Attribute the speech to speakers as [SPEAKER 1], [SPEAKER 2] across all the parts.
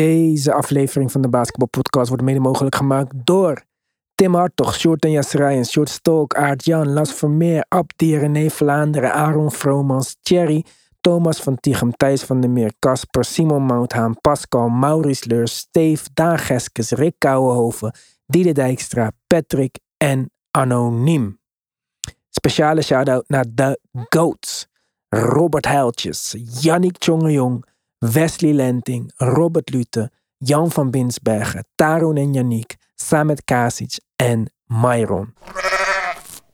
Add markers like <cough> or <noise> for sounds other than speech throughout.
[SPEAKER 1] Deze aflevering van de Basketball Podcast wordt mede mogelijk gemaakt door Tim Hartog, Short en Short Stolk, Aart Jan, Las Vermeer, Abdi, René Vlaanderen, Aaron Vromans, Thierry, Thomas van Tichem, Thijs van der Meer, Casper, Simon Mouthaan, Pascal, Maurice Leurs, Steve, Daan Geskes, Rick Kouwenhoven, Diede Dijkstra, Patrick en Anoniem. Speciale shout-out naar de GOATs. Robert Heiltjes, Yannick Tjongejong, Wesley Lenting, Robert Lute, Jan van Binsbergen, Tarun en Yannick, Samet Kasic en Myron.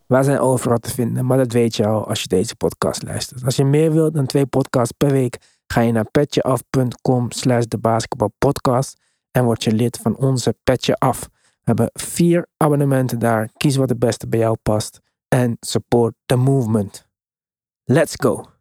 [SPEAKER 1] Wij zijn overal te vinden, maar dat weet je al als je deze podcast luistert. Als je meer wilt dan twee podcasts per week, ga je naar petjeaf.com slash de basketbalpodcast en word je lid van onze Petje Af. We hebben vier abonnementen daar. Kies wat het beste bij jou past en support the movement. Let's go!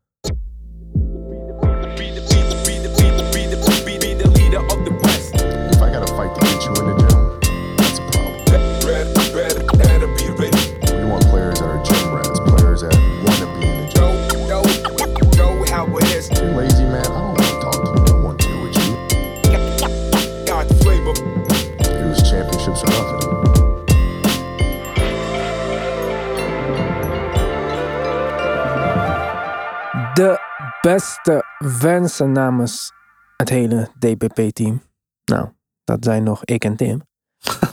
[SPEAKER 1] Wensen namens het hele DPP-team. Nou, dat zijn nog ik en Tim.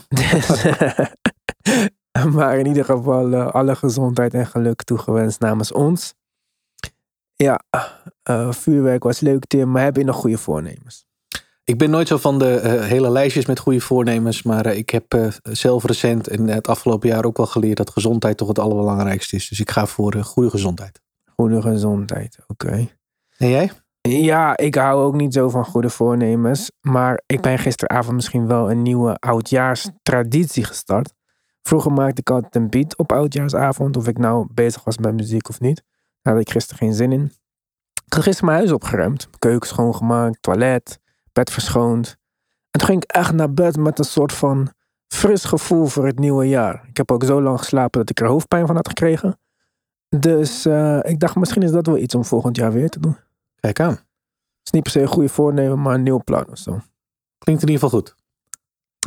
[SPEAKER 1] Dus, <laughs> <laughs> maar in ieder geval eh, alle gezondheid en geluk toegewenst namens ons. Ja, eh, vuurwerk was leuk Tim, maar heb je nog goede voornemens?
[SPEAKER 2] Ik ben nooit zo van de eh, hele lijstjes met goede voornemens. Maar ik heb zelf recent en het afgelopen jaar ook wel geleerd dat gezondheid toch het allerbelangrijkste is. Dus ik ga voor goede gezondheid.
[SPEAKER 1] Goede gezondheid, oké.
[SPEAKER 2] En jij?
[SPEAKER 1] Ja, ik hou ook niet zo van goede voornemens. Maar ik ben gisteravond misschien wel een nieuwe oudjaarstraditie gestart. Vroeger maakte ik altijd een beat op oudjaarsavond. Of ik nou bezig was met muziek of niet. Daar had ik gisteren geen zin in. Ik had gisteren mijn huis opgeruimd. Keuken schoongemaakt, toilet, bed verschoond. En toen ging ik echt naar bed met een soort van fris gevoel voor het nieuwe jaar. Ik heb ook zo lang geslapen dat ik er hoofdpijn van had gekregen. Dus eh, ik dacht, misschien is dat wel iets om volgend jaar weer te doen.
[SPEAKER 2] Kijk aan.
[SPEAKER 1] Het is niet per se een goede voornemen, maar een nieuw plan of zo.
[SPEAKER 2] Klinkt in ieder geval goed.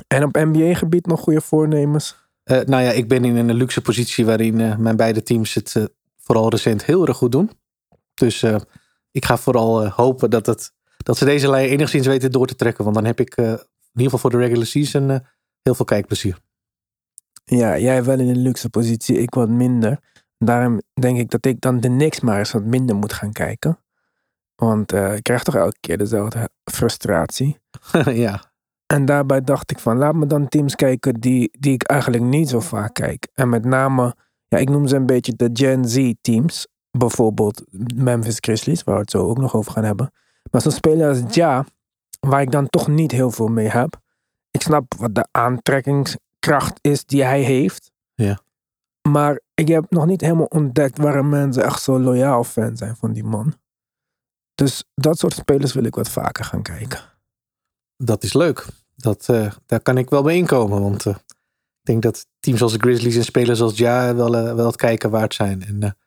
[SPEAKER 1] En op NBA-gebied nog goede voornemens.
[SPEAKER 2] Eh, nou ja, ik ben in een luxe positie waarin eh, mijn beide teams het eh, vooral recent heel erg goed doen. Dus ik ga vooral hopen dat, het, dat ze deze lijn enigszins weten door te trekken. Want dan heb ik in ieder geval voor de regular season heel veel kijkplezier.
[SPEAKER 1] Ja, jij wel in een luxe positie, ik wat minder. Daarom denk ik dat ik dan de niks maar eens wat minder moet gaan kijken. Want eh, ik krijg toch elke keer dezelfde frustratie. <laughs>
[SPEAKER 2] ja,
[SPEAKER 1] En daarbij dacht ik van, laat me dan teams kijken die, die ik eigenlijk niet zo vaak kijk. En met name, ja, ik noem ze een beetje de Gen Z teams. Bijvoorbeeld Memphis Grizzlies, waar we het zo ook nog over gaan hebben. Maar zo'n speler als Ja, waar ik dan toch niet heel veel mee heb. Ik snap wat de aantrekkingskracht is die hij heeft.
[SPEAKER 2] Ja.
[SPEAKER 1] Maar ik heb nog niet helemaal ontdekt waarom mensen echt zo loyaal fan zijn van die man. Dus dat soort spelers wil ik wat vaker gaan kijken.
[SPEAKER 2] dat is leuk. Dat, eh, daar kan ik wel mee inkomen. Want eh, ik denk dat teams als de Grizzlies en spelers als Ja wel, eh, wel het kijken waard zijn. En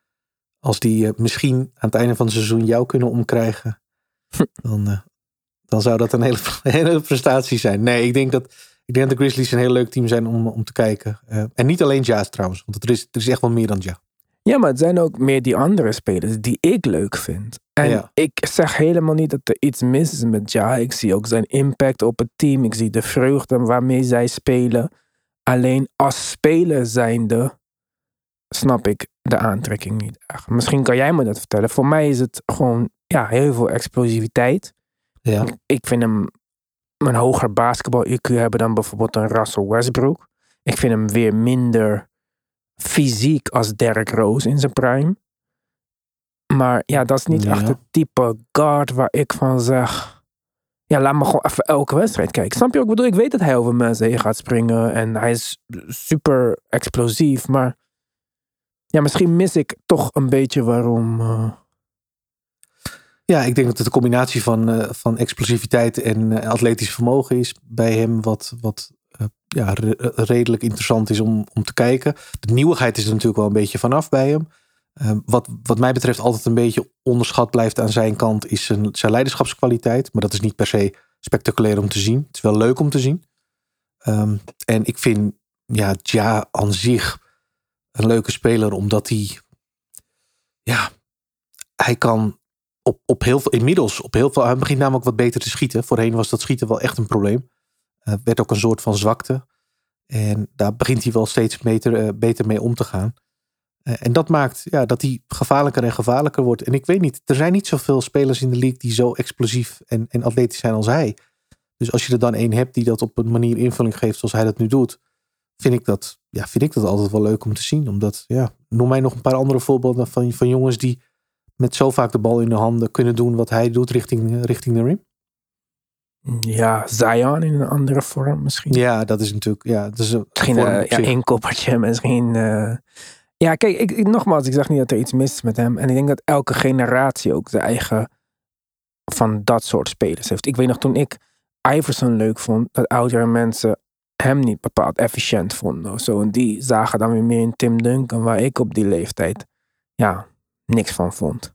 [SPEAKER 2] als die misschien aan het einde van het seizoen jou kunnen omkrijgen, <laughs> dan, dan zou dat een hele, <laughs> hele prestatie zijn. Nee, ik denk dat, ik denk dat de Grizzlies een heel leuk team zijn om, om te kijken. En niet alleen Ja trouwens, want er is, er is echt wel meer dan Ja.
[SPEAKER 1] Ja, maar het zijn ook meer die andere spelers die ik leuk vind. En
[SPEAKER 2] Ja.
[SPEAKER 1] ik zeg helemaal niet dat er iets mis is met Ja. Ik zie ook zijn impact op het team. Ik zie de vreugde waarmee zij spelen. Alleen als speler zijnde snap ik de aantrekking niet echt. Misschien kan jij me dat vertellen. Voor mij is het gewoon ja, heel veel explosiviteit.
[SPEAKER 2] Ja.
[SPEAKER 1] Ik vind hem een hoger basketbal-IQ hebben dan bijvoorbeeld een Russell Westbrook. Ik vind hem weer minder fysiek als Derrick Rose in zijn prime. Maar ja, dat is niet
[SPEAKER 2] Ja.
[SPEAKER 1] echt het type guard waar ik van zeg... Ja, laat me gewoon even elke wedstrijd kijken. Snap je ook? Ik bedoel, ik weet dat hij over mensen heen gaat springen. En hij is super explosief. Maar ja, misschien mis ik toch een beetje waarom... eh,
[SPEAKER 2] Ja, ik denk dat het een combinatie van, eh, van explosiviteit en eh, atletisch vermogen is bij hem. Wat, wat ja, re- redelijk interessant is om, om te kijken. De nieuwigheid is er natuurlijk wel een beetje vanaf bij hem. Eh, wat, wat mij betreft altijd een beetje onderschat blijft aan zijn kant is zijn, zijn leiderschapskwaliteit. Maar dat is niet per se spectaculair om te zien. Het is wel leuk om te zien. Ehm, en ik vind ja, Ja aan zich een leuke speler, omdat hij, ja, hij kan op, op heel veel, inmiddels op heel veel, hij begint namelijk wat beter te schieten. Voorheen was dat schieten wel echt een probleem. Uh, werd ook een soort van zwakte. En daar begint hij wel steeds beter, uh, beter mee om te gaan. Uh, en dat maakt ja, dat hij gevaarlijker en gevaarlijker wordt. En ik weet niet, er zijn niet zoveel spelers in de league die zo explosief en, en atletisch zijn als hij. Dus als je er dan één hebt die dat op een manier invulling geeft zoals hij dat nu doet, vind ik dat, ja, vind ik dat altijd wel leuk om te zien. Omdat, ja, noem mij nog een paar andere voorbeelden van, van jongens die met zo vaak de bal in de handen kunnen doen wat hij doet richting, richting de rim.
[SPEAKER 1] Ja, Zion in een andere vorm misschien.
[SPEAKER 2] Ja, dat is natuurlijk. Ja, dat is een
[SPEAKER 1] misschien uh, ja, één koppertje, misschien. Uh... Ja, kijk, ik, ik, nogmaals, ik zeg niet dat er iets mis is met hem. En ik denk dat elke generatie ook de eigen van dat soort spelers heeft. Ik weet nog toen ik Iverson leuk vond, dat oudere mensen hem niet bepaald efficiënt vonden. Of zo. En die zagen dan weer meer in Tim Duncan, waar ik op die leeftijd ja, niks van vond.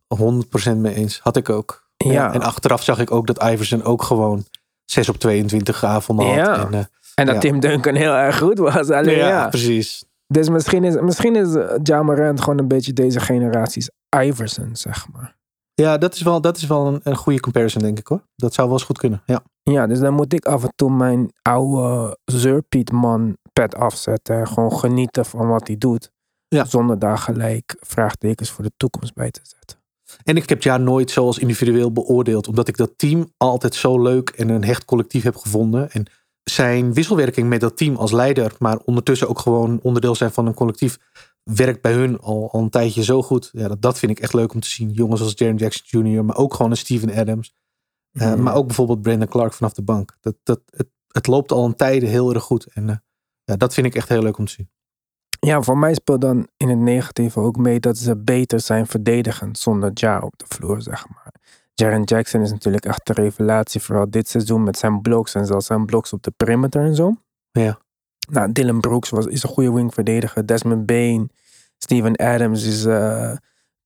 [SPEAKER 2] 100% mee eens. Had ik ook. Ja. En achteraf zag ik ook dat Iverson ook gewoon 6 op 22 avonden had.
[SPEAKER 1] Ja. En, uh, en dat
[SPEAKER 2] ja.
[SPEAKER 1] Tim Duncan heel erg goed was. Alleen, ja, ja,
[SPEAKER 2] precies.
[SPEAKER 1] Dus misschien is, misschien is Ja Morant gewoon een beetje deze generaties Iverson, zeg maar.
[SPEAKER 2] Ja, dat is wel, dat is wel een, een goede comparison, denk ik hoor. Dat zou wel eens goed kunnen. Ja.
[SPEAKER 1] Ja, dus dan moet ik af en toe mijn oude Zurpietman pet afzetten. En gewoon genieten van wat hij doet.
[SPEAKER 2] Ja.
[SPEAKER 1] Zonder daar gelijk vraagtekens voor de toekomst bij te zetten.
[SPEAKER 2] En ik heb Ja nooit zoals individueel beoordeeld. Omdat ik dat team altijd zo leuk en een hecht collectief heb gevonden. En zijn wisselwerking met dat team als leider. Maar ondertussen ook gewoon onderdeel zijn van een collectief. Werkt bij hun al, al een tijdje zo goed. Ja, dat, dat vind ik echt leuk om te zien. Jongens als Jaren Jackson Jr. Maar ook gewoon een Steven Adams. Uh,
[SPEAKER 1] Mhm.
[SPEAKER 2] maar ook bijvoorbeeld Brandon Clark vanaf de bank. Dat, dat, het, het loopt al een tijden heel erg goed. En uh, ja, dat vind ik echt heel leuk om te zien.
[SPEAKER 1] Ja, voor mij speelt dan in het negatieve ook mee dat ze beter zijn verdedigend zonder Ja op de vloer, zeg maar. Jaren Jackson is natuurlijk echt de revelatie, vooral dit seizoen met zijn blocks en zelfs zijn blocks op de perimeter en zo.
[SPEAKER 2] Ja.
[SPEAKER 1] Nou, Dylan Brooks was, is een goede wingverdediger. Desmond Bain, Steven Adams is uh,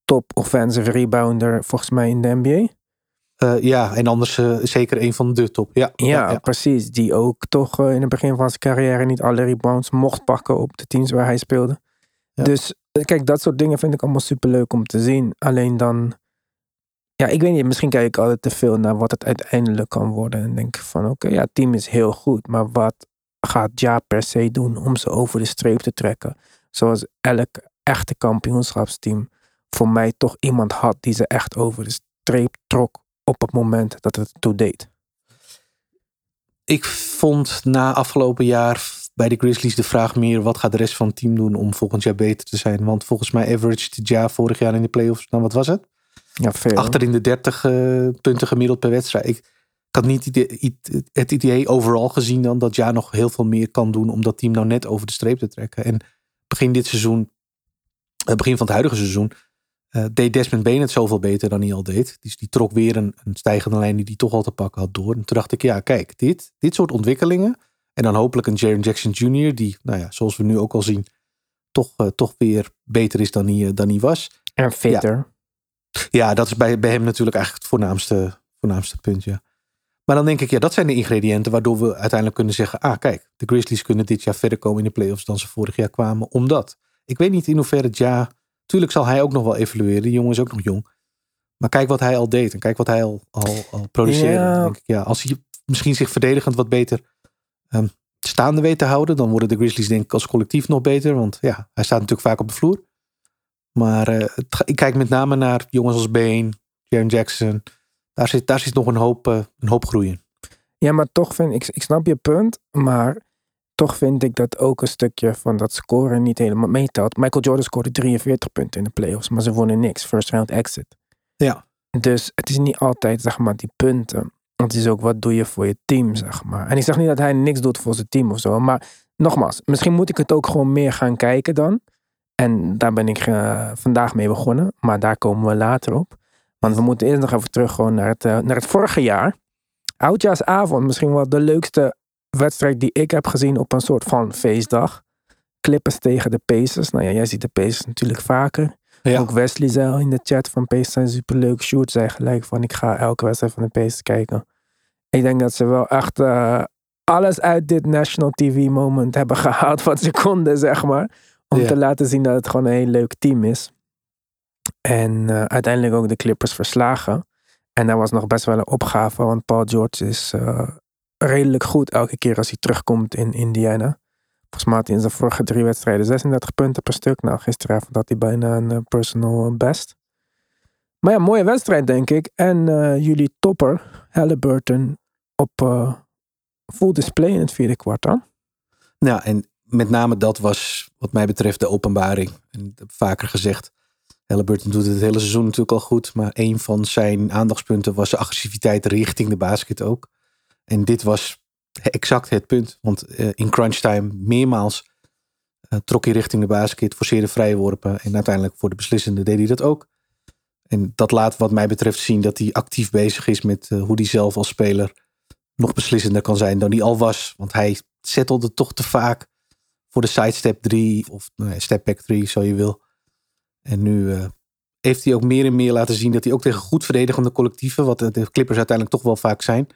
[SPEAKER 1] top offensive rebounder volgens mij in de NBA.
[SPEAKER 2] Uh, ja, en anders uh, zeker een van de top. Ja,
[SPEAKER 1] ja, precies. Die ook toch uh, in het begin van zijn carrière niet alle rebounds mocht pakken op de teams waar hij speelde. Ja. Dus kijk, dat soort dingen vind ik allemaal superleuk om te zien. Alleen dan, ja, ik weet niet, misschien kijk ik altijd te veel naar wat het uiteindelijk kan worden. En denk van, oké, okay, ja, het team is heel goed, maar wat gaat Ja per se doen om ze over de streep te trekken? Zoals elk echte kampioenschapsteam voor mij toch iemand had die ze echt over de streep trok op het moment dat het toe deed?
[SPEAKER 2] Ik vond na afgelopen jaar bij de Grizzlies de vraag meer: wat gaat de rest van het team doen om volgend jaar beter te zijn? Want volgens mij averaged het jaar vorig jaar in de playoffs, nou wat was het?
[SPEAKER 1] Ja, veel.
[SPEAKER 2] Achter in de 30 uh, punten gemiddeld per wedstrijd. Ik, ik had niet idee, het idee overal gezien dan dat jaar nog heel veel meer kan doen om dat team nou net over de streep te trekken. En begin dit seizoen, begin van het huidige seizoen, uh, deed Desmond Bain het zoveel beter dan hij al deed. Dus die trok weer een, een stijgende lijn die hij toch al te pakken had door. En toen dacht ik, ja, kijk, dit, dit soort ontwikkelingen. En dan hopelijk een Jaren Jackson Jr. die, nou ja, zoals we nu ook al zien, toch, uh, toch weer beter is dan hij, uh, dan hij was.
[SPEAKER 1] En fitter.
[SPEAKER 2] Ja, ja dat is bij, bij hem natuurlijk eigenlijk het voornaamste, voornaamste punt, ja. Maar dan denk ik, ja, dat zijn de ingrediënten waardoor we uiteindelijk kunnen zeggen, ah, kijk, de Grizzlies kunnen dit jaar verder komen in de playoffs dan ze vorig jaar kwamen. Omdat, ik weet niet in hoeverre het ja Tuurlijk zal hij ook nog wel evalueren. Die jongen is ook nog jong. Maar kijk wat hij al deed. En kijk wat hij al, al, al produceerde. Ja. Denk ik, ja, als hij misschien zich verdedigend wat beter um, staande weet te houden. Dan worden de Grizzlies denk ik als collectief nog beter. Want ja, hij staat natuurlijk vaak op de vloer. Maar uh, het, ik kijk met name naar jongens als Bane, Jaren Jackson. Daar zit, daar zit nog een hoop, uh, een hoop groeien.
[SPEAKER 1] Ja, maar toch vind ik, ik snap je punt. Maar toch vind ik dat ook een stukje van dat scoren niet helemaal meetelt. Michael Jordan scoorde 43 punten in de playoffs, maar ze wonnen niks. First round exit.
[SPEAKER 2] Ja.
[SPEAKER 1] Dus het is niet altijd, zeg maar, die punten. Het is ook wat doe je voor je team, zeg maar. En ik zeg niet dat hij niks doet voor zijn team of zo. Maar nogmaals, misschien moet ik het ook gewoon meer gaan kijken dan. En daar ben ik uh, vandaag mee begonnen. Maar daar komen we later op. Want we moeten eerst nog even terug gewoon naar het, uh, naar het vorige jaar. Oudjaarsavond, misschien wel de leukste wedstrijd die ik heb gezien op een soort van feestdag. Clippers tegen de Pacers. Nou ja, jij ziet de Pacers natuurlijk vaker. Ja. Ook Wesley zei al in de chat van Pacers zijn superleuk. Sjoerd zei gelijk van ik ga elke wedstrijd van de Pacers kijken. Ik denk dat ze wel echt eh, alles uit dit national TV moment hebben <laughs> gehaald wat ze konden, zeg maar. Om
[SPEAKER 2] Ja.
[SPEAKER 1] te laten zien dat het gewoon een heel leuk team is. En eh, uiteindelijk ook de Clippers verslagen. En dat was nog best wel een opgave, want Paul George is eh, redelijk goed elke keer als hij terugkomt in Indiana. Volgens mij had hij in zijn vorige drie wedstrijden 36 punten per stuk. Nou, gisteravond had hij bijna een eh, personal best. Maar ja, mooie wedstrijd denk ik. En eh, jullie topper, Halliburton, op eh, full display in het vierde kwartaal.
[SPEAKER 2] Nou, en met name dat was wat mij betreft de openbaring. En ik vaker gezegd, Halliburton doet het hele seizoen natuurlijk al goed. Maar een van zijn aandachtspunten was de agressiviteit richting de basket ook. En dit was exact het punt. Want eh, in crunch time meermaals eh, trok hij richting de basket, forceerde vrije worpen. En uiteindelijk voor de beslissende deed hij dat ook. En dat laat wat mij betreft zien dat hij actief bezig is met eh, hoe hij zelf als speler nog beslissender kan zijn dan hij al was. Want hij settelde toch te vaak voor de sidestep 3 of nou, step back 3, zo je wil. En nu heeft hij ook meer en meer laten zien dat hij ook tegen goed verdedigende collectieven, wat de Clippers uiteindelijk toch wel vaak zijn,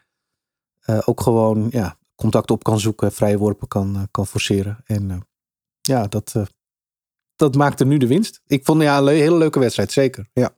[SPEAKER 2] eh, ook gewoon ja, contact op kan zoeken, vrije worpen kan, eh, kan forceren. En eh, ja, dat, dat maakte nu de winst. Ik vond ja, een le- hele leuke wedstrijd, zeker. Ja.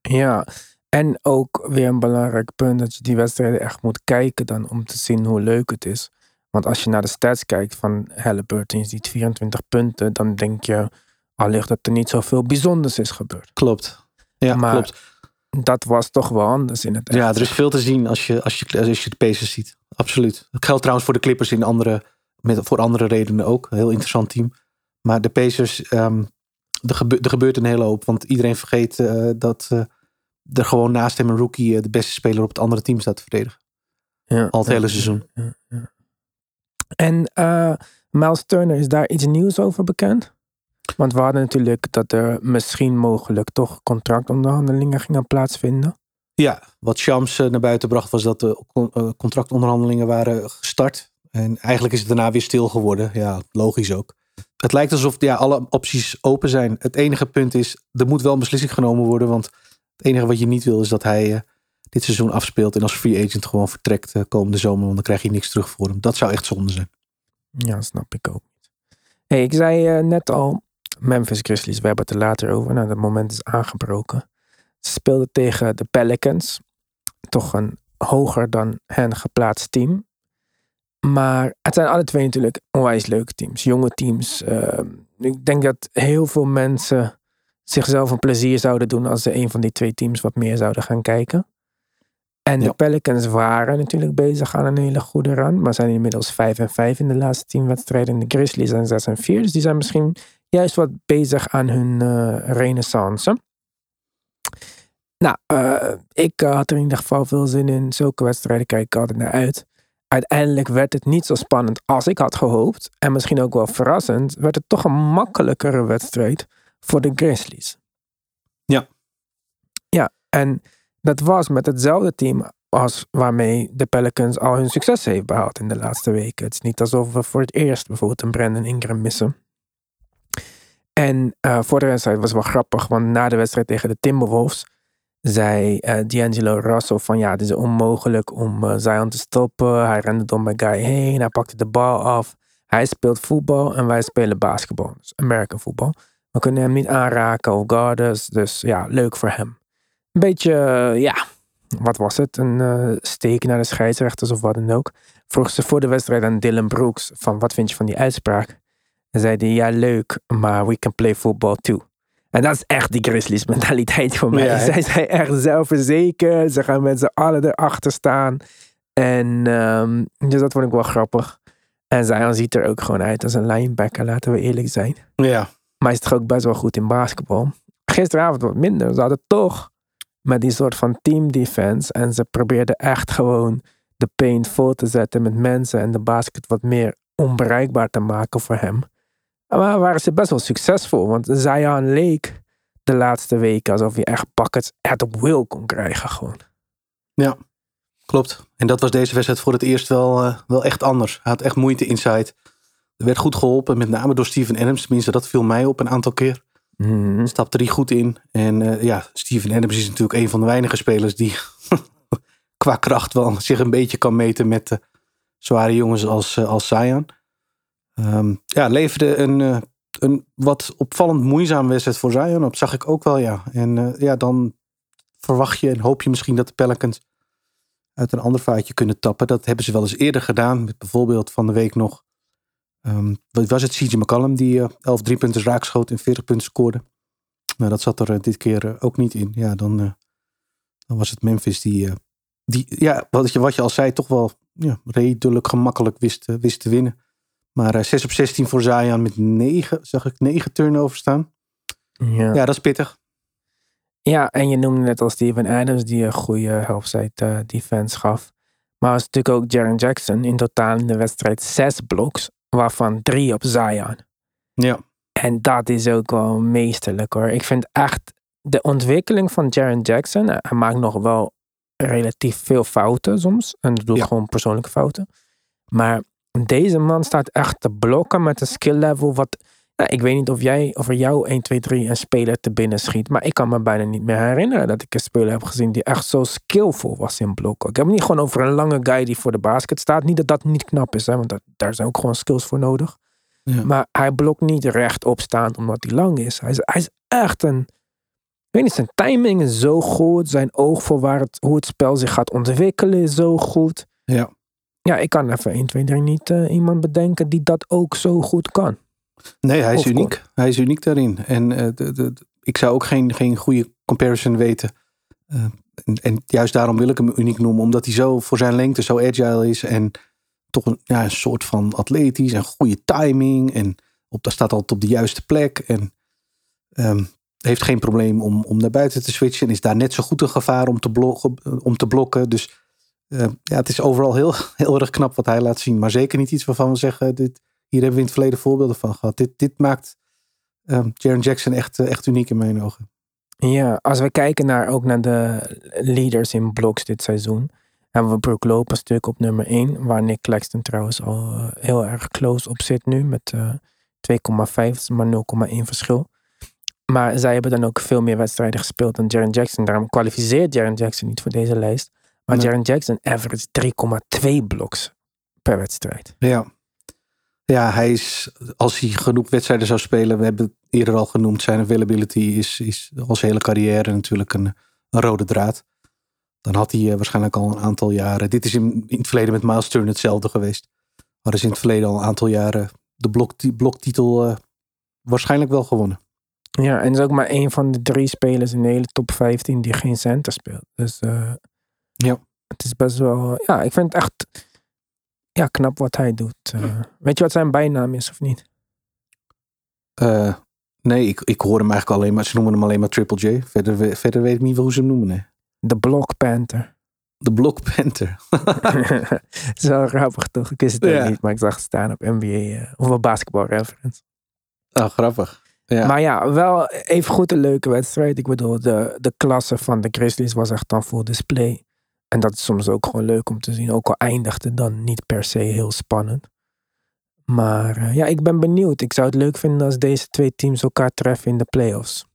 [SPEAKER 1] Ja, en ook weer een belangrijk punt dat je die wedstrijden echt moet kijken dan om te zien hoe leuk het is. Want als je naar de stats kijkt van Halliburton, je ziet 24 punten, dan denk je allicht dat er niet zoveel bijzonders is gebeurd.
[SPEAKER 2] Klopt. Ja,
[SPEAKER 1] Maar
[SPEAKER 2] klopt.
[SPEAKER 1] Dat was toch wel anders in het echt.
[SPEAKER 2] Ja, er is veel te zien als je, als je, als je de Pacers ziet. Absoluut. Dat geldt trouwens voor de Clippers in andere, met, voor andere redenen ook. Een heel interessant team. Maar de Pacers, ehm, er, gebe- er gebeurt een hele hoop. Want iedereen vergeet eh, dat eh, er gewoon naast hem een rookie eh, de beste speler op het andere team staat te verdedigen.
[SPEAKER 1] Ja,
[SPEAKER 2] Al het
[SPEAKER 1] ja,
[SPEAKER 2] hele seizoen.
[SPEAKER 1] ja, ja. En Miles Turner, is daar iets nieuws over bekend? Want we hadden natuurlijk dat er misschien mogelijk toch contractonderhandelingen gingen plaatsvinden.
[SPEAKER 2] Ja, wat Shams eh, naar buiten bracht was dat de eh, contractonderhandelingen waren gestart. En eigenlijk is het daarna weer stil geworden. Ja, logisch ook. Het lijkt alsof ja, alle opties open zijn. Het enige punt is, er moet wel een beslissing genomen worden. Want het enige wat je niet wil is dat hij eh, dit seizoen afspeelt. En als free agent gewoon vertrekt eh, komende zomer. Want dan krijg je niks terug voor hem. Dat zou echt zonde zijn.
[SPEAKER 1] Ja, snap ik ook niet. Hey, ik zei net al, Memphis Grizzlies, we hebben het er later over. Nou, dat moment is aangebroken. Ze speelden tegen de Pelicans. Toch een hoger dan hen geplaatst team. Maar het zijn alle twee natuurlijk onwijs leuke teams. Jonge teams. Eh, ik denk dat heel veel mensen zichzelf een plezier zouden doen als ze een van die twee teams wat meer zouden gaan kijken. En de. Pelicans waren natuurlijk bezig aan een hele goede run. Maar zijn inmiddels 5 en 5 in de laatste 10 wedstrijden. En de Grizzlies zijn 6 en 4. Dus die zijn misschien juist wat bezig aan hun eh, renaissance. Nou, eh, ik eh, had er in ieder geval veel zin in. Zulke wedstrijden kijk ik altijd naar uit. Uiteindelijk werd het niet zo spannend als ik had gehoopt. En misschien ook wel verrassend. Werd het toch een makkelijkere wedstrijd voor de Grizzlies.
[SPEAKER 2] Ja.
[SPEAKER 1] Ja, en dat was met hetzelfde team als waarmee de Pelicans al hun succes heeft behaald in de laatste weken. Het is niet alsof we voor het eerst bijvoorbeeld een Brandon Ingram missen. En eh, voor de wedstrijd was het wel grappig, want na de wedstrijd tegen de Timberwolves zei eh, D'Angelo Russell van ja, het is onmogelijk om eh, Zion te stoppen. Hij rende door mijn guy heen, hij pakte de bal af. Hij speelt voetbal en wij spelen basketbal, dus American voetbal. We kunnen hem niet aanraken of guarden, dus ja, leuk voor hem. Een beetje, ja, wat was het? Een steek naar de scheidsrechters of wat dan ook. Vroeg ze voor de wedstrijd aan Dylan Brooks van wat vind je van die uitspraak? En zei hij, ja leuk, maar we can play football too. En dat is echt die Grizzlies mentaliteit voor mij.
[SPEAKER 2] Ja?
[SPEAKER 1] Zij zijn echt zelfverzekerd. Ze gaan met z'n allen erachter staan. En um, dus dat vond ik wel grappig. En Zion ziet er ook gewoon uit als een linebacker, laten we eerlijk zijn.
[SPEAKER 2] Ja,
[SPEAKER 1] Maar hij is toch ook best wel goed in basketbal. Gisteravond wat minder. Ze hadden toch met die soort van team defense. En ze probeerden echt gewoon de paint vol te zetten met mensen. En de basket wat meer onbereikbaar te maken voor hem. Maar waren ze best wel succesvol. Want Zion leek de laatste weken alsof hij echt buckets at will kon krijgen gewoon.
[SPEAKER 2] ja, klopt. En dat was deze wedstrijd voor het eerst wel, eh, wel echt anders. Hij had echt moeite inside. Er werd goed geholpen, met name door Steven Adams. Tenminste, dat viel mij op een aantal keer.
[SPEAKER 1] Mhm.
[SPEAKER 2] Stapte goed in. En eh, ja, Steven Adams is natuurlijk een van de weinige spelers die <laughs> qua kracht wel zich een beetje kan meten met de zware jongens als, eh, als Zion. Ehm, ja, leverde een, eh, een wat opvallend moeizame wedstrijd voor Zion. Dat zag ik ook wel, ja. En eh, ja, dan verwacht je en hoop je misschien dat de Pelicans uit een ander vaatje kunnen tappen. Dat hebben ze wel eens eerder gedaan. Met bijvoorbeeld van de week nog. Um, was het CJ McCallum die uh, 11 driepunten raakschoot en 40 punten scoorde. Nou, dat zat er dit keer ook niet in. Ja, dan, dan was het Memphis die, die ja, wat je, wat je al zei, toch wel ja, redelijk gemakkelijk wist, wist te winnen. Maar 6 op 16 voor Zion met 9, zag ik 9 turnovers staan.
[SPEAKER 1] Ja.
[SPEAKER 2] ja, dat is pittig.
[SPEAKER 1] Ja, en je noemde net al Steven Adams die een goede helpside uh, defense gaf. Maar was natuurlijk ook Jaren Jackson in totaal in de wedstrijd zes bloks, waarvan drie op Zion.
[SPEAKER 2] Ja.
[SPEAKER 1] En dat is ook wel meesterlijk hoor. Ik vind echt de ontwikkeling van Jaren Jackson, hij maakt nog wel relatief veel fouten soms. En dat doe ik
[SPEAKER 2] Ja.
[SPEAKER 1] gewoon persoonlijke fouten. Maar deze man staat echt te blokken met een skill level wat... Nou, ik weet niet of jij of er jou 1, 2, 3 een speler te binnen schiet. Maar ik kan me bijna niet meer herinneren dat ik een speler heb gezien die echt zo skillful was in blokken. Ik heb het niet gewoon over een lange guy die voor de basket staat. Niet dat dat niet knap is, hè, want dat, daar zijn ook gewoon skills voor nodig.
[SPEAKER 2] Ja.
[SPEAKER 1] Maar hij blokt niet rechtop staan omdat hij lang is. Hij is, hij is echt een... Ik weet niet, zijn timing is zo goed. Zijn oog voor waar het, hoe het spel zich gaat ontwikkelen is zo goed.
[SPEAKER 2] Ja.
[SPEAKER 1] Ja, ik kan even 1, 2, 3 niet eh, iemand bedenken die dat ook zo goed kan.
[SPEAKER 2] Nee, hij is
[SPEAKER 1] Of
[SPEAKER 2] uniek. Hij is uniek daarin. En eh, de, de, de- ik zou ook geen, geen goede comparison weten. Eh, en, en juist daarom wil ik hem uniek noemen. Omdat hij zo voor zijn lengte zo agile is. En toch een, ja, een soort van atletisch en goede timing. En op, daar staat altijd op de juiste plek. En ehm, heeft geen probleem om, om naar buiten te switchen. En is daar net zo goed een gevaar om te, om te blokken. Dus eh, ja, het is overal heel, <laughs> heel erg knap wat hij laat zien. Maar zeker niet iets waarvan we zeggen... Dit, hier hebben we in het verleden voorbeelden van gehad. Dit, dit maakt um, Jaren Jackson echt, eh, echt uniek in mijn ogen.
[SPEAKER 1] Ja, als we kijken naar, ook naar de leaders in blocks dit seizoen. Hebben we Brook Lopez natuurlijk op nummer 1. Waar Nick Claxton trouwens al eh, heel erg close op zit nu. Met eh 2,5, maar 0,1 verschil. Maar zij hebben dan ook veel meer wedstrijden gespeeld dan Jaren Jackson. Daarom kwalificeert Jaren Jackson niet voor deze lijst. Maar. Jaren Jackson average 3,2 blocks per wedstrijd.
[SPEAKER 2] Ja. ja, hij is, als hij genoeg wedstrijden zou spelen, we hebben het eerder al genoemd, zijn availability is, is al zijn hele carrière natuurlijk een, een rode draad. Dan had hij eh, waarschijnlijk al een aantal jaren, dit is in, in het verleden met Miles Turner hetzelfde geweest. Hadden ze in het verleden al een aantal jaren de blok, bloktitel eh, waarschijnlijk wel gewonnen.
[SPEAKER 1] Ja, en is ook maar één van de drie spelers in de hele top 15 die geen center speelt. Dus eh,
[SPEAKER 2] Ja.
[SPEAKER 1] het is best wel. Ja, ik vind het echt ja, knap wat hij doet. Eh, weet je wat zijn bijnaam is of niet?
[SPEAKER 2] Eh, nee, ik, ik hoor hem eigenlijk alleen maar, ze noemen hem alleen maar Triple J. Verder, verder weet ik niet hoe ze hem noemen. Nee.
[SPEAKER 1] De Block Panther.
[SPEAKER 2] De Block Panther.
[SPEAKER 1] Het is wel grappig toch? Ik wist het
[SPEAKER 2] Ja.
[SPEAKER 1] niet, maar ik zag het staan op NBA eh, of op basketball reference.
[SPEAKER 2] Ah, grappig. Ja.
[SPEAKER 1] Maar ja, wel even goed een leuke wedstrijd. Ik bedoel, de, de klasse van de Grizzlies was echt dan voor display. En dat is soms ook gewoon leuk om te zien. Ook al eindigde dan niet per se heel spannend. Maar eh, ja, ik ben benieuwd. Ik zou het leuk vinden als deze twee teams elkaar treffen in de playoffs.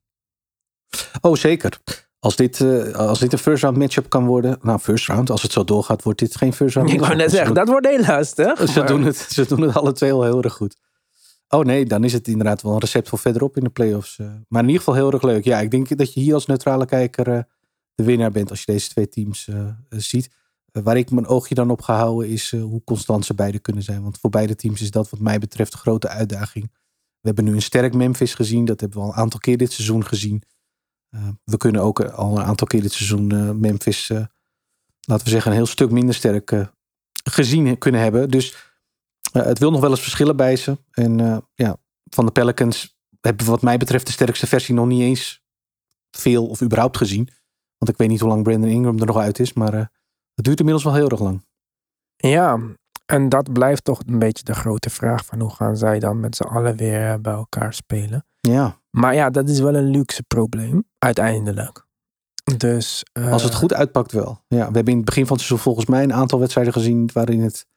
[SPEAKER 2] Oh, zeker. Als dit, eh, als dit een first round matchup kan worden. Nou, first round. Als het zo doorgaat, wordt dit geen first round
[SPEAKER 1] Ik wou net zeggen, dat wordt heel lastig.
[SPEAKER 2] Ze
[SPEAKER 1] maar-
[SPEAKER 2] doen, het, ze doen het alle twee al heel erg goed. Oh nee, dan is het inderdaad wel een recept voor verderop in de playoffs. eh. Maar in ieder geval heel erg leuk. Ja, ik denk dat je hier als neutrale kijker de winnaar bent als je deze twee teams eh, eh, ziet. Eh, waar ik mijn oogje dan op ga houden is hoe constant ze beide kunnen zijn. Want voor beide teams is dat wat mij betreft een grote uitdaging. We hebben nu een sterk Memphis gezien. Dat hebben we al een aantal keer dit seizoen gezien. We kunnen ook al een aantal keer dit seizoen Memphis, laten we zeggen, een heel stuk minder sterk gezien kunnen hebben. Dus het wil nog wel eens verschillen bij ze. En ja, van de Pelicans hebben wat mij betreft de sterkste versie nog niet eens veel of überhaupt gezien. Want ik weet niet hoe lang Brandon Ingram er nog uit is. Maar eh, het duurt inmiddels wel heel erg lang.
[SPEAKER 1] Ja, en dat blijft toch een beetje de grote vraag van hoe gaan zij dan met z'n allen weer eh, bij elkaar spelen.
[SPEAKER 2] Ja,
[SPEAKER 1] Maar ja, dat is wel een luxe probleem, uiteindelijk. Dus, eh,
[SPEAKER 2] als het goed uitpakt wel. Ja, we hebben in het begin van het seizoen volgens mij een aantal wedstrijden gezien waarin het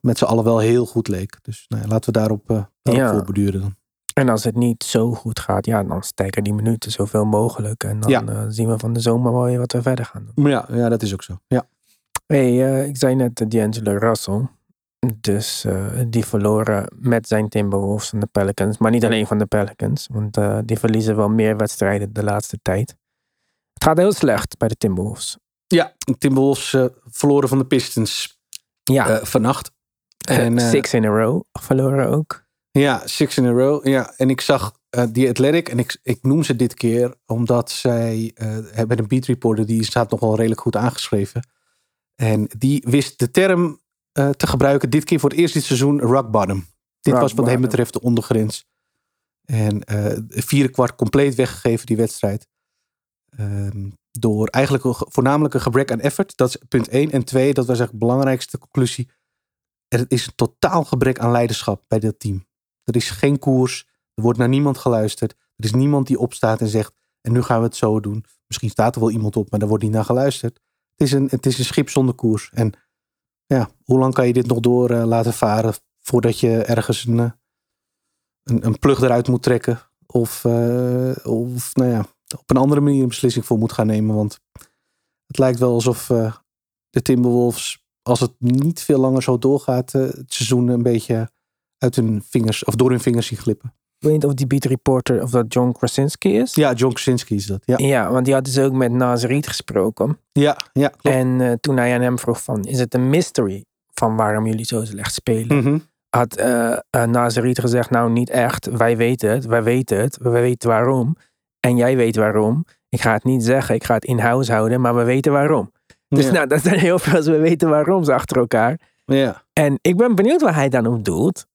[SPEAKER 2] met z'n allen wel heel goed leek. Dus nou ja, laten we daarop, eh daarop
[SPEAKER 1] Ja.
[SPEAKER 2] voorbeduren dan.
[SPEAKER 1] En als het niet zo goed gaat, ja, dan stijgen die minuten zoveel mogelijk. En dan
[SPEAKER 2] Ja.
[SPEAKER 1] eh, zien we van de zomer wel weer wat we verder gaan doen.
[SPEAKER 2] Maar ja, ja, dat is ook zo. Ja.
[SPEAKER 1] Hey, eh, ik zei net uh, D'Angelo Russell. Dus eh, die verloren met zijn Timberwolves van de Pelicans. Maar niet alleen van de Pelicans. Want eh, die verliezen wel meer wedstrijden de laatste tijd. Het gaat heel slecht bij de Timberwolves.
[SPEAKER 2] Ja, de Timberwolves eh, verloren van de Pistons
[SPEAKER 1] Ja,
[SPEAKER 2] eh, vannacht. En, eh,
[SPEAKER 1] six in a row verloren ook.
[SPEAKER 2] Ja, six in a row. Ja, en ik zag eh die Athletic, en ik, ik noem ze dit keer omdat zij eh, hebben een beat reporter die staat nog wel redelijk goed aangeschreven. En die wist de term eh, te gebruiken, dit keer voor het eerst dit seizoen, rock bottom. Dit
[SPEAKER 1] Rock
[SPEAKER 2] was wat hem betreft de ondergrens. En eh vierde kwart compleet weggegeven, die wedstrijd. Ehm, door eigenlijk voornamelijk een gebrek aan effort. Dat is punt één. En twee, dat was eigenlijk de belangrijkste conclusie. Er is een totaal gebrek aan leiderschap bij dat team. Er is geen koers. Er wordt naar niemand geluisterd. Er is niemand die opstaat en zegt. En nu gaan we het zo doen. Misschien staat er wel iemand op, maar daar wordt niet naar geluisterd. Het is een, het is een schip zonder koers. En ja, hoe lang kan je dit nog door eh, laten varen voordat je ergens een, eh, een, een plug eruit moet trekken? Of, eh, of nou ja, op een andere manier een beslissing voor moet gaan nemen. Want het lijkt wel alsof de Timberwolves, als het niet veel langer zo doorgaat, het seizoen een beetje uit hun vingers of door hun vingers zien glippen.
[SPEAKER 1] Ik weet niet of die beat reporter of dat John Krasinski is.
[SPEAKER 2] Ja, John Krasinski is dat. Ja,
[SPEAKER 1] Ja, want die had dus ook met Reed gesproken.
[SPEAKER 2] ja, ja klopt.
[SPEAKER 1] En eh, toen hij aan hem vroeg van, is het een mystery van waarom jullie zo slecht spelen?
[SPEAKER 2] Mhm.
[SPEAKER 1] Had uh, gezegd, nou niet echt, wij weten het, wij weten het, wij weten waarom. En jij weet waarom. Ik ga het niet zeggen, ik ga het in-house houden, maar we weten waarom. Dus
[SPEAKER 2] ja.
[SPEAKER 1] nou, dat zijn heel veel, we weten waarom ze achter elkaar.
[SPEAKER 2] ja.
[SPEAKER 1] En ik ben benieuwd waar hij dan op doelt.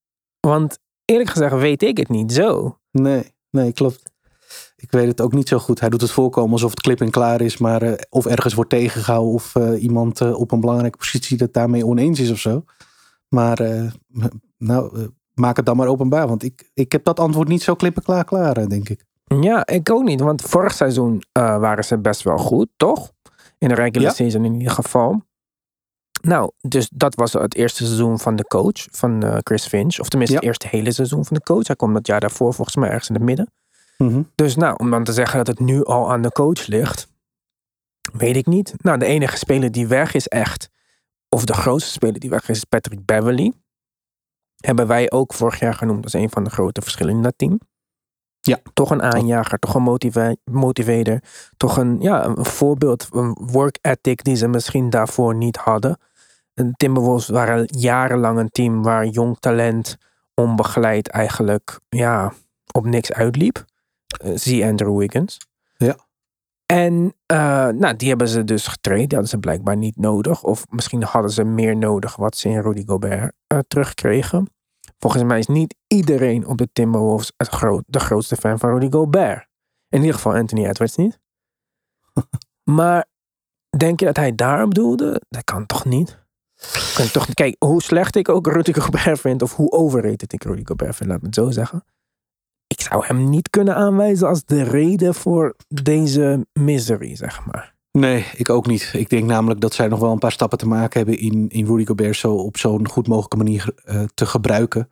[SPEAKER 1] Want eerlijk gezegd weet ik het niet zo.
[SPEAKER 2] Nee, nee, klopt. Ik weet het ook niet zo goed. Hij doet het voorkomen alsof het klip en klaar is, maar eh, of ergens wordt tegengehouden of eh, iemand eh, op een belangrijke positie dat daarmee oneens is of zo. Maar nou, maak het dan maar openbaar, want ik, ik heb dat antwoord niet zo klip en klaar klaar, denk ik.
[SPEAKER 1] Ja, ik ook niet. Want vorig seizoen waren ze best wel goed, toch? In de regular
[SPEAKER 2] Ja.
[SPEAKER 1] season in ieder geval. Nou, dus dat was het eerste seizoen van de coach, van eh, Chris Finch. Of tenminste,
[SPEAKER 2] Ja.
[SPEAKER 1] het eerste hele seizoen van de coach. Hij kwam dat jaar daarvoor volgens mij ergens in het midden.
[SPEAKER 2] Mhm.
[SPEAKER 1] Dus nou, om dan te zeggen dat het nu al aan de coach ligt, weet ik niet. Nou, de enige speler die weg is echt, of de grootste speler die weg is, is Patrick Beverly. Hebben wij ook vorig jaar genoemd als een van de grote verschillen in dat team.
[SPEAKER 2] Ja.
[SPEAKER 1] Toch een aanjager, toch een motiva- motivator, toch een, ja, een voorbeeld, een work ethic die ze misschien daarvoor niet hadden. De Timberwolves waren jarenlang een team waar jong talent onbegeleid eigenlijk ja, op niks uitliep. Eh, zie Andrew Wiggins.
[SPEAKER 2] Ja.
[SPEAKER 1] En eh, nou, die hebben ze dus getraind. Die hadden ze blijkbaar niet nodig. Of misschien hadden ze meer nodig wat ze in Rudy Gobert eh, terugkregen. Volgens mij is niet iedereen op de Timberwolves het groot, de grootste fan van Rudy Gobert. In ieder geval Anthony Edwards niet. <laughs> maar denk je dat hij daarop doelde? Dat kan toch niet? Kan toch, kijk, hoe slecht ik ook Rudy Gobert vind, of hoe overrated ik Rudy Gobert vind, laat me het zo zeggen. Ik zou hem niet kunnen aanwijzen als de reden voor deze misery, zeg maar.
[SPEAKER 2] Nee, ik ook niet. Ik denk namelijk dat zij nog wel een paar stappen te maken hebben in, in Rudy Gobert zo op zo'n goed mogelijke manier eh, te gebruiken.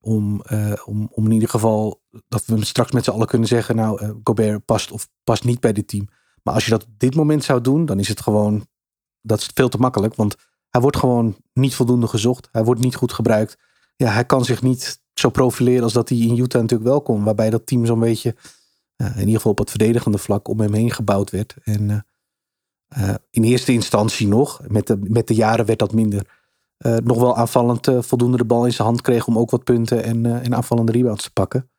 [SPEAKER 2] Om, eh, om, om in ieder geval dat we straks met z'n allen kunnen zeggen, nou, eh, Gobert past of past niet bij dit team. Maar als je dat op dit moment zou doen, dan is het gewoon, dat is veel te makkelijk. Want hij wordt gewoon niet voldoende gezocht. Hij wordt niet goed gebruikt. Ja, hij kan zich niet zo profileren als dat hij in Utah natuurlijk wel kon. Waarbij dat team zo'n beetje, eh, in ieder geval op het verdedigende vlak, om hem heen gebouwd werd. En eh, eh, in eerste instantie nog, met de, met de jaren werd dat minder. nog wel aanvallend voldoende de bal in zijn hand kreeg om ook wat punten en, en aanvallende rebounds te pakken.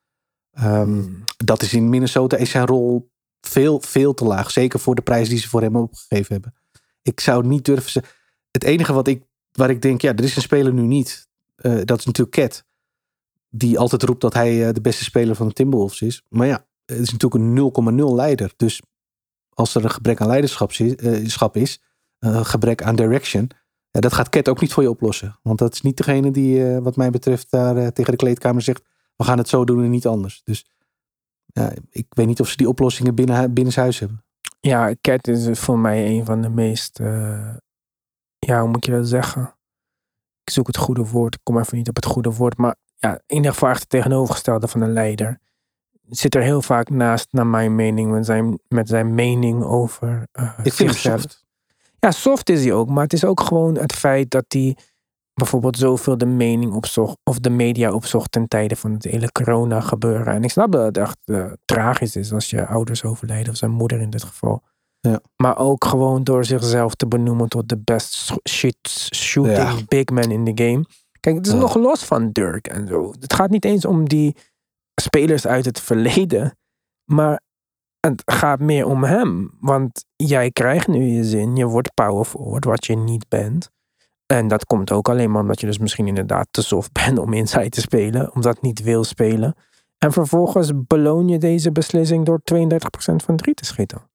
[SPEAKER 2] Ehm, Dat is in Minnesota is zijn rol veel, veel te laag. Zeker voor de prijs die ze voor hem opgegeven hebben. Ik zou niet durven ze. Het enige wat ik, waar ik denk, ja, er is een speler nu niet. eh, dat is natuurlijk Cat. Die altijd roept dat hij eh, de beste speler van de Timberwolves is. Maar ja, het is natuurlijk een 0,0 leider. Dus als er een gebrek aan leiderschap is, eh, is een gebrek aan direction. Dat gaat Cat ook niet voor je oplossen. Want dat is niet degene die, wat mij betreft, daar tegen de kleedkamer zegt: we gaan het zo doen en niet anders. Dus ik weet niet of ze die oplossingen binnen, binnenshuis hebben.
[SPEAKER 1] Ja, Cat is voor mij een van de meest. Ja, hoe moet je dat zeggen? Ik zoek het goede woord, ik kom even niet op het goede woord. Maar ja, in ieder geval echt het tegenovergestelde van een leider. Zit er heel vaak naast, naar mijn mening, met zijn, met zijn mening over. eh,
[SPEAKER 2] Ik vind soft.
[SPEAKER 1] Ja, soft is hij ook. Maar het is ook gewoon het feit dat hij bijvoorbeeld zoveel de mening opzocht. Of de media opzocht ten tijde van het hele corona gebeuren. En ik snap dat het echt eh, tragisch is als je ouders overlijden. Of zijn moeder in dit geval.
[SPEAKER 2] Ja.
[SPEAKER 1] Maar ook gewoon door zichzelf te benoemen tot de best sh- shit shooting
[SPEAKER 2] Ja.
[SPEAKER 1] big man in the game. Kijk, het is
[SPEAKER 2] Ja.
[SPEAKER 1] nog los van Dirk en zo. Het gaat niet eens om die spelers uit het verleden. Maar het gaat meer om hem. Want jij krijgt nu je zin. Je wordt power forward, wat je niet bent. En dat komt ook alleen maar omdat je dus misschien inderdaad te soft <laughs> bent om inside te spelen. Omdat niet wil spelen. En vervolgens beloon je deze beslissing door 32% van drie te schieten.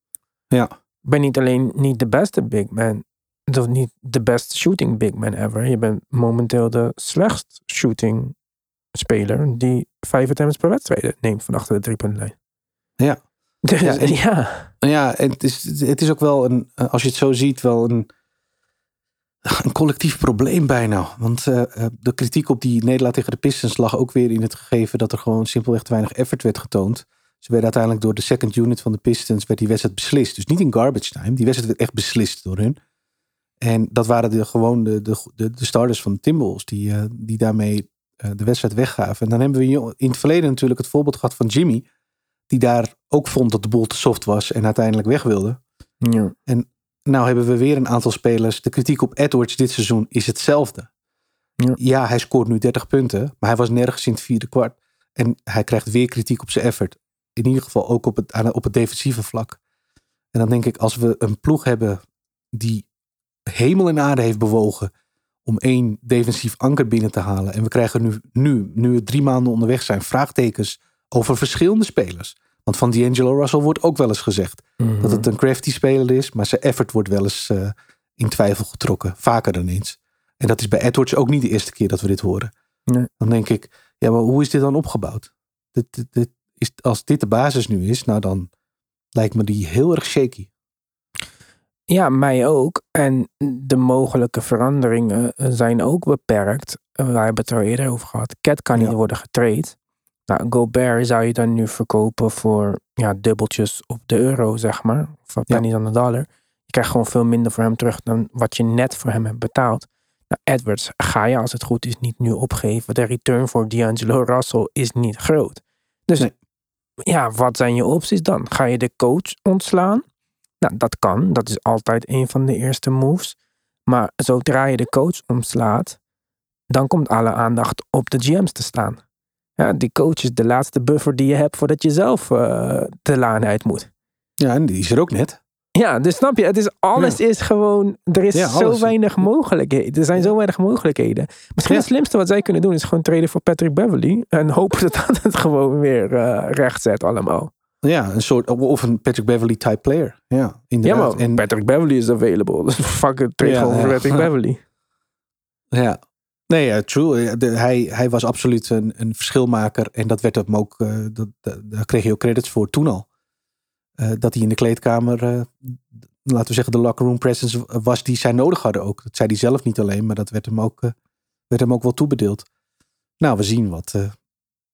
[SPEAKER 2] Ja.
[SPEAKER 1] Ik ben niet alleen niet de beste big man. Of niet de best shooting big man ever. Je bent momenteel de slechtst shooting speler die vijf attempts per wedstrijd neemt van achter de driepuntlijn.
[SPEAKER 2] Ja. <laughs>
[SPEAKER 1] Dus
[SPEAKER 2] Ja,
[SPEAKER 1] ja,
[SPEAKER 2] en-
[SPEAKER 1] ja.
[SPEAKER 2] Ja, het is, het is ook wel een, als je het zo ziet, wel een, een collectief probleem bijna. Want eh, eh, de kritiek op die nederlaag tegen de Pistons lag ook weer in het gegeven dat er gewoon simpelweg te weinig effort werd getoond. Ze werden uiteindelijk door de second unit van de Pistons werd die wedstrijd beslist. Dus niet in garbage time. Die wedstrijd werd echt beslist door hun. En dat waren de, gewoon de, de, de, starters van de Timberwolves die, eh, die daarmee eh, de wedstrijd weggaven. En dan hebben we in het verleden natuurlijk het voorbeeld gehad van Jimmy. Die daar ook vond dat de boel te soft was en uiteindelijk weg wilde.
[SPEAKER 1] ja.
[SPEAKER 2] Nou hebben we weer een aantal spelers. De kritiek op Edwards dit seizoen is hetzelfde.
[SPEAKER 1] Ja.
[SPEAKER 2] hij scoort nu 30 punten, maar hij was nergens in het vierde kwart. En hij krijgt weer kritiek op zijn effort. In ieder geval ook op het, aan- op het defensieve vlak. En dan denk ik, als we een ploeg hebben die hemel en aarde heeft bewogen om één defensief anker binnen te halen. En we krijgen nu, nu, nu we drie maanden onderweg zijn, vraagtekens over verschillende spelers. Want van D'Angelo Russell wordt ook wel eens gezegd
[SPEAKER 1] Mhm.
[SPEAKER 2] dat het een crafty speler is, maar zijn effort wordt wel eens eh, in twijfel getrokken. Vaker dan eens. En dat is bij Edwards ook niet de eerste keer dat we dit horen.
[SPEAKER 1] Nee.
[SPEAKER 2] Dan denk ik, ja, maar hoe is dit dan opgebouwd? Dit, dit, dit is, als dit de basis nu is, nou dan lijkt me die heel erg shaky.
[SPEAKER 1] Ja, mij ook. En de mogelijke veranderingen zijn ook beperkt. Wij hebben het er al eerder over gehad. Cat kan niet
[SPEAKER 2] Ja.
[SPEAKER 1] worden getraind. Nou, Gobert zou je dan nu verkopen voor ja, dubbeltjes op de euro, zeg maar. Of
[SPEAKER 2] Ja.
[SPEAKER 1] pennies aan de dollar. Je krijgt gewoon veel minder voor hem terug dan wat je net voor hem hebt betaald. Nou, Edwards ga je als het goed is niet nu opgeven. De return voor D'Angelo Russell is niet groot. Dus
[SPEAKER 2] Nee.
[SPEAKER 1] Ja, wat zijn je opties dan? Ga je de coach ontslaan? Nou, dat kan. Dat is altijd een van de eerste moves. Maar zodra je de coach ontslaat, dan komt alle aandacht op de GM's te staan. Ja, die coach is de laatste buffer die je hebt voordat je zelf eh, de laan uit moet.
[SPEAKER 2] Ja, en die is er ook net.
[SPEAKER 1] Ja, dus snap je, het is, alles is gewoon, er is
[SPEAKER 2] Ja,
[SPEAKER 1] zo weinig mogelijkheden. Er zijn zo weinig mogelijkheden. Misschien
[SPEAKER 2] Ja.
[SPEAKER 1] het slimste wat zij kunnen doen is gewoon treden voor Patrick Beverly. En <laughs> hopen dat dat het gewoon weer eh recht zet allemaal.
[SPEAKER 2] Ja, een soort, of een Patrick Beverly type player. Ja,
[SPEAKER 1] Ja,
[SPEAKER 2] inderdaad.
[SPEAKER 1] maar
[SPEAKER 2] en,
[SPEAKER 1] Patrick Beverly is available. Dus fuck it, trade
[SPEAKER 2] Ja,
[SPEAKER 1] gewoon voor
[SPEAKER 2] ja.
[SPEAKER 1] Patrick Beverly. <laughs>
[SPEAKER 2] Ja. Nee, ja, true. Ja, de- hij, hij was absoluut een, een verschilmaker. En dat werd hem ook, eh, dat, dat- daar kreeg hij ook credits voor toen al. Eh, dat hij in de kleedkamer, eh, laten we zeggen, de locker room presence was die zij nodig hadden ook. Dat zei hij zelf niet alleen, maar dat werd hem ook, eh, werd hem ook wel toebedeeld. Nou, we zien wat,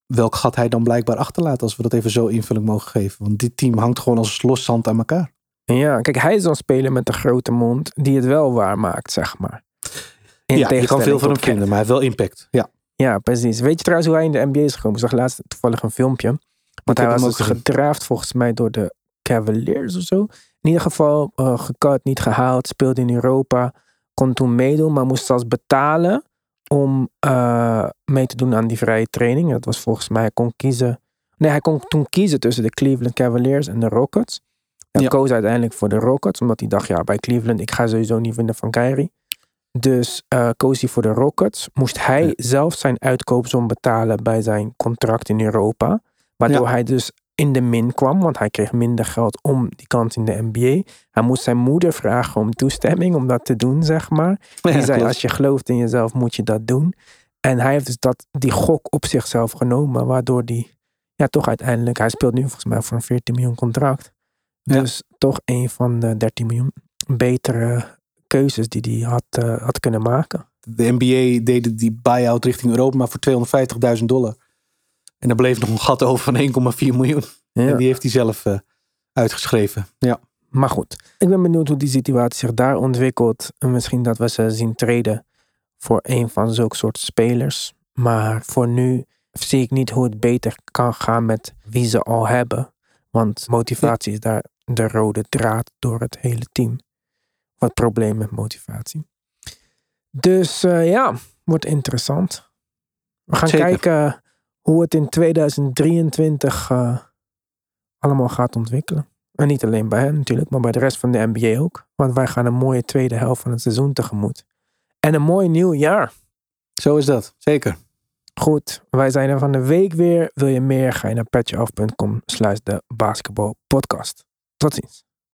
[SPEAKER 2] welk gat hij dan blijkbaar achterlaat als we dat even zo invulling mogen geven. Want dit team hangt gewoon als los zand aan elkaar.
[SPEAKER 1] Ja, kijk, hij is een speler met een grote mond die het wel waar maakt, zeg maar. In
[SPEAKER 2] ja, je kan veel van hem vinden, maar hij heeft wel impact. Ja.
[SPEAKER 1] Ja, precies. Weet je trouwens hoe hij in de NBA is gekomen? Ik zag laatst toevallig een filmpje. Want hij was dus gedraft volgens mij door de Cavaliers of zo. In ieder geval eh gecut, niet gehaald, speelde in Europa. Kon toen meedoen, maar moest zelfs betalen om eh, mee te doen aan die vrije training. Dat was volgens mij, hij kon kiezen. Nee, hij kon toen kiezen tussen de Cleveland Cavaliers en de Rockets. Hij
[SPEAKER 2] Ja.
[SPEAKER 1] koos uiteindelijk voor de Rockets, omdat hij dacht, ja, bij Cleveland, ik ga sowieso niet winnen van Kyrie. Dus eh, koos hij voor de Rockets. Moest hij
[SPEAKER 2] Ja.
[SPEAKER 1] zelf zijn uitkoopsom betalen bij zijn contract in Europa. Waardoor
[SPEAKER 2] Ja.
[SPEAKER 1] hij dus in de min kwam, want hij kreeg minder geld om die kans in de NBA. Hij moest zijn moeder vragen om toestemming om dat te doen, zeg maar. Die
[SPEAKER 2] Ja,
[SPEAKER 1] zei,
[SPEAKER 2] klopt.
[SPEAKER 1] als je gelooft in jezelf, moet je dat doen. En hij heeft dus dat, die gok op zichzelf genomen, waardoor die, ja, toch uiteindelijk, hij speelt nu volgens mij voor een 14 miljoen contract.
[SPEAKER 2] Ja.
[SPEAKER 1] Dus toch een van de 13 miljoen betere keuzes die hij had, eh, had kunnen maken.
[SPEAKER 2] De NBA deed die buy-out richting Europa maar voor 250.000 dollar. En er bleef nog een gat over van <laughs> 1,4 miljoen.
[SPEAKER 1] Ja.
[SPEAKER 2] En die heeft hij zelf eh, uitgeschreven. Ja.
[SPEAKER 1] Maar goed, ik ben benieuwd hoe die situatie zich daar ontwikkelt. En misschien dat we ze zien treden voor een van zulke soort spelers. Maar voor nu zie ik niet hoe het beter kan gaan met wie ze al hebben. Want motivatie is daar de rode draad door het hele team. Wat probleem met motivatie. Dus uh, ja, wordt interessant. We gaan
[SPEAKER 2] Zeker.
[SPEAKER 1] kijken hoe het in 2023 uh, allemaal gaat ontwikkelen. En niet alleen bij hen natuurlijk, maar bij de rest van de NBA ook. Want wij gaan een mooie tweede helft van het seizoen tegemoet. En een mooi nieuw jaar.
[SPEAKER 2] Zo is dat, zeker.
[SPEAKER 1] Goed, wij zijn er van de week weer. Wil je meer? Ga je naar petjeaf.com slash de basketbalpodcast. Tot ziens.